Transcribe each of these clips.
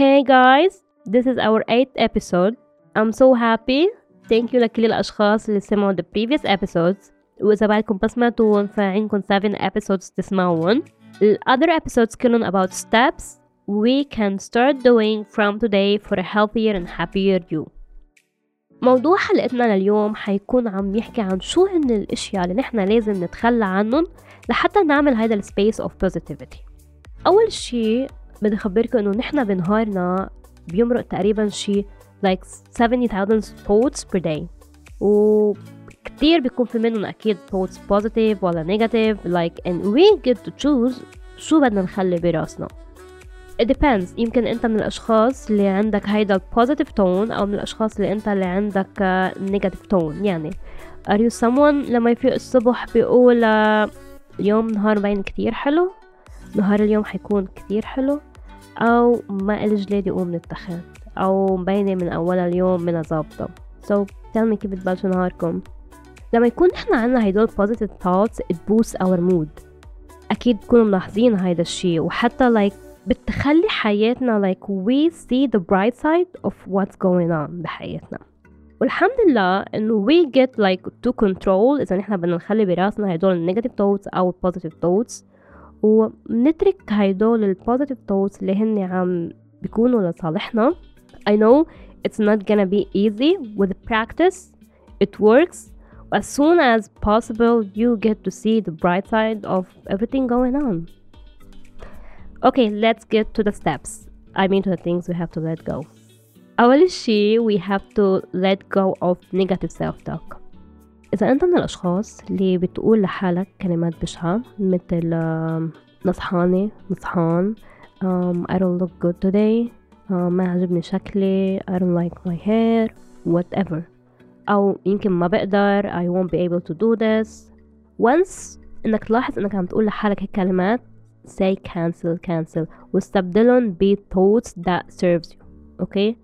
Hey guys, this is our 8th episode. I'm so happy. Thank you لكل الأشخاص اللي سمعوا the previous episodes وإذا بعدكم بس سمعتوهم فعندكم 7 episodes تسمعوهم. The other episodes كلهم about steps we can start doing from today for a healthier and happier you. موضوع حلقتنا لليوم حيكون عم يحكي عن شو هن الاشياء اللي نحن لازم نتخلى عنهم لحتى نعمل هيدا السبيس اوف positivity اول شيء بدي اخبركم إنه نحن بنهارنا بيمرق تقريبا شي like 70,000 thoughts per day. وكتير بيكون في منهم أكيد thoughts positive ولا negative. Like and we get to choose شو بدنا نخلي براسنا. It depends. يمكن أنت من الأشخاص اللي عندك هيدا positive tone أو من الأشخاص اللي أنت اللي عندك negative tone. يعني are you someone لما يفيق الصبح بيقول اليوم نهار باين كتير حلو؟ نهار اليوم حيكون كتير حلو؟ أو ما إلي جلاد يقوم من التخت أو مبينة من أول اليوم من ظابطة so tell me كيف بتبلشوا نهاركم. لما يكون نحن عنا هيدول positive thoughts it boosts our mood. أكيد تكونوا ملاحظين هيدا الشي وحتى like بتخلي حياتنا like we see the bright side of what's going on بحياتنا. والحمد لله إنه we get like to control إذا نحن بدنا نخلي براسنا هدول negative thoughts أو positive thoughts. ونترك هيدول البوزيتيف thoughts اللي هن عم بيكونوا لصالحنا I know it's not gonna be easy with practice it works as soon as possible you get to see the bright side of everything going on okay let's get to the steps I mean to the things we have to let go أول شي we have to let go of negative self-talk إذا أنت من الأشخاص اللي بتقول لحالك كلمات بشعة مثل نصحانة نصحان um, I don't look good today uh, ما عجبني شكلي I don't like my hair whatever. أو يمكن ما بقدر I won't be able to do this. Once إنك تلاحظ إنك عم تقول لحالك هيك كلمات say cancel cancel. واستبدلهم ب thoughts that serves you أوكي okay?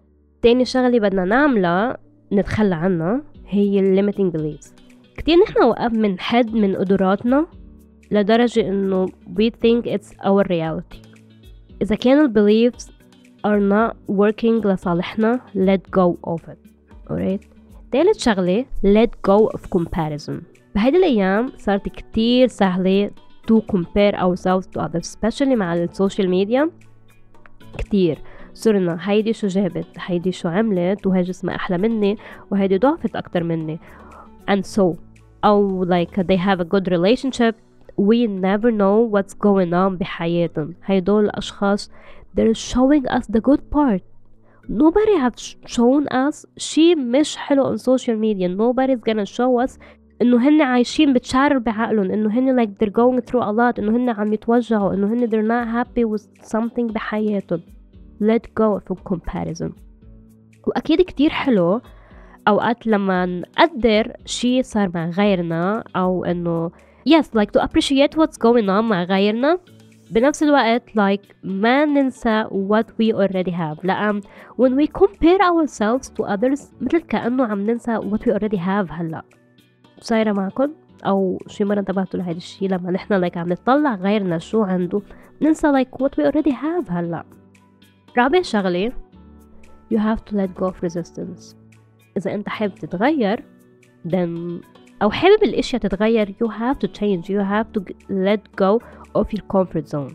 تاني شغلة بدنا نعملها نتخلى عنها. هي ال limiting beliefs كتير نحن وقف بنحد من قدراتنا لدرجة إنه we think it's our reality إذا كانوا ال beliefs are not working لصالحنا let go of it alright تالت شغلة let go of comparison بهيدي الأيام صارت كتير سهلة to compare ourselves to others especially مع السوشيال ميديا كتير صرنا هيدي شو جابت هيدي شو عملت وهي جسمها أحلى مني وهيدي ضعفت أكتر مني and so أو like they have a good relationship we never know what's going on بحياتهم هيدول الأشخاص they're showing us the good part nobody have shown us شي مش حلو on social media nobody's gonna show us انه هن عايشين بتشعر بعقلهم انه هن like they're going through a lot انه هن عم يتوجعوا انه هن they're not happy with something بحياتهم let go of comparison. وأكيد كتير حلو أوقات لما نقدر شي صار مع غيرنا أو إنه yes like to appreciate what's going on مع غيرنا. بنفس الوقت like ما ننسى what we already have. لأن when we compare ourselves to others مثل كأنه عم ننسى what we already have هلأ. صايرة معكم؟ أو شي مرة انتبهتوا لهيدا الشي لما نحنا like عم نطلع غيرنا شو عنده. ننسى like what we already have هلأ. رابع شغلة you have to let go of resistance إذا أنت حابب تتغير then أو حابب الأشياء تتغير you have to change you have to let go of your comfort zone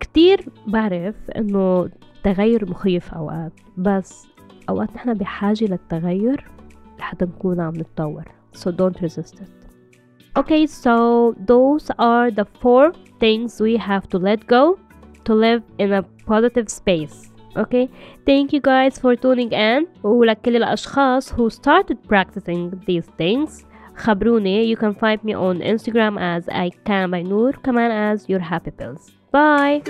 كتير بعرف إنه التغير مخيف أوقات بس أوقات نحن بحاجة للتغير لحتى نكون عم نتطور so don't resist it okay so those are the four things we have to let go to live in a positive space okay thank you guys for tuning in ولكل الأشخاص who started practicing these things خبروني you can find me on Instagram as I can by Noor كمان as your happy pills bye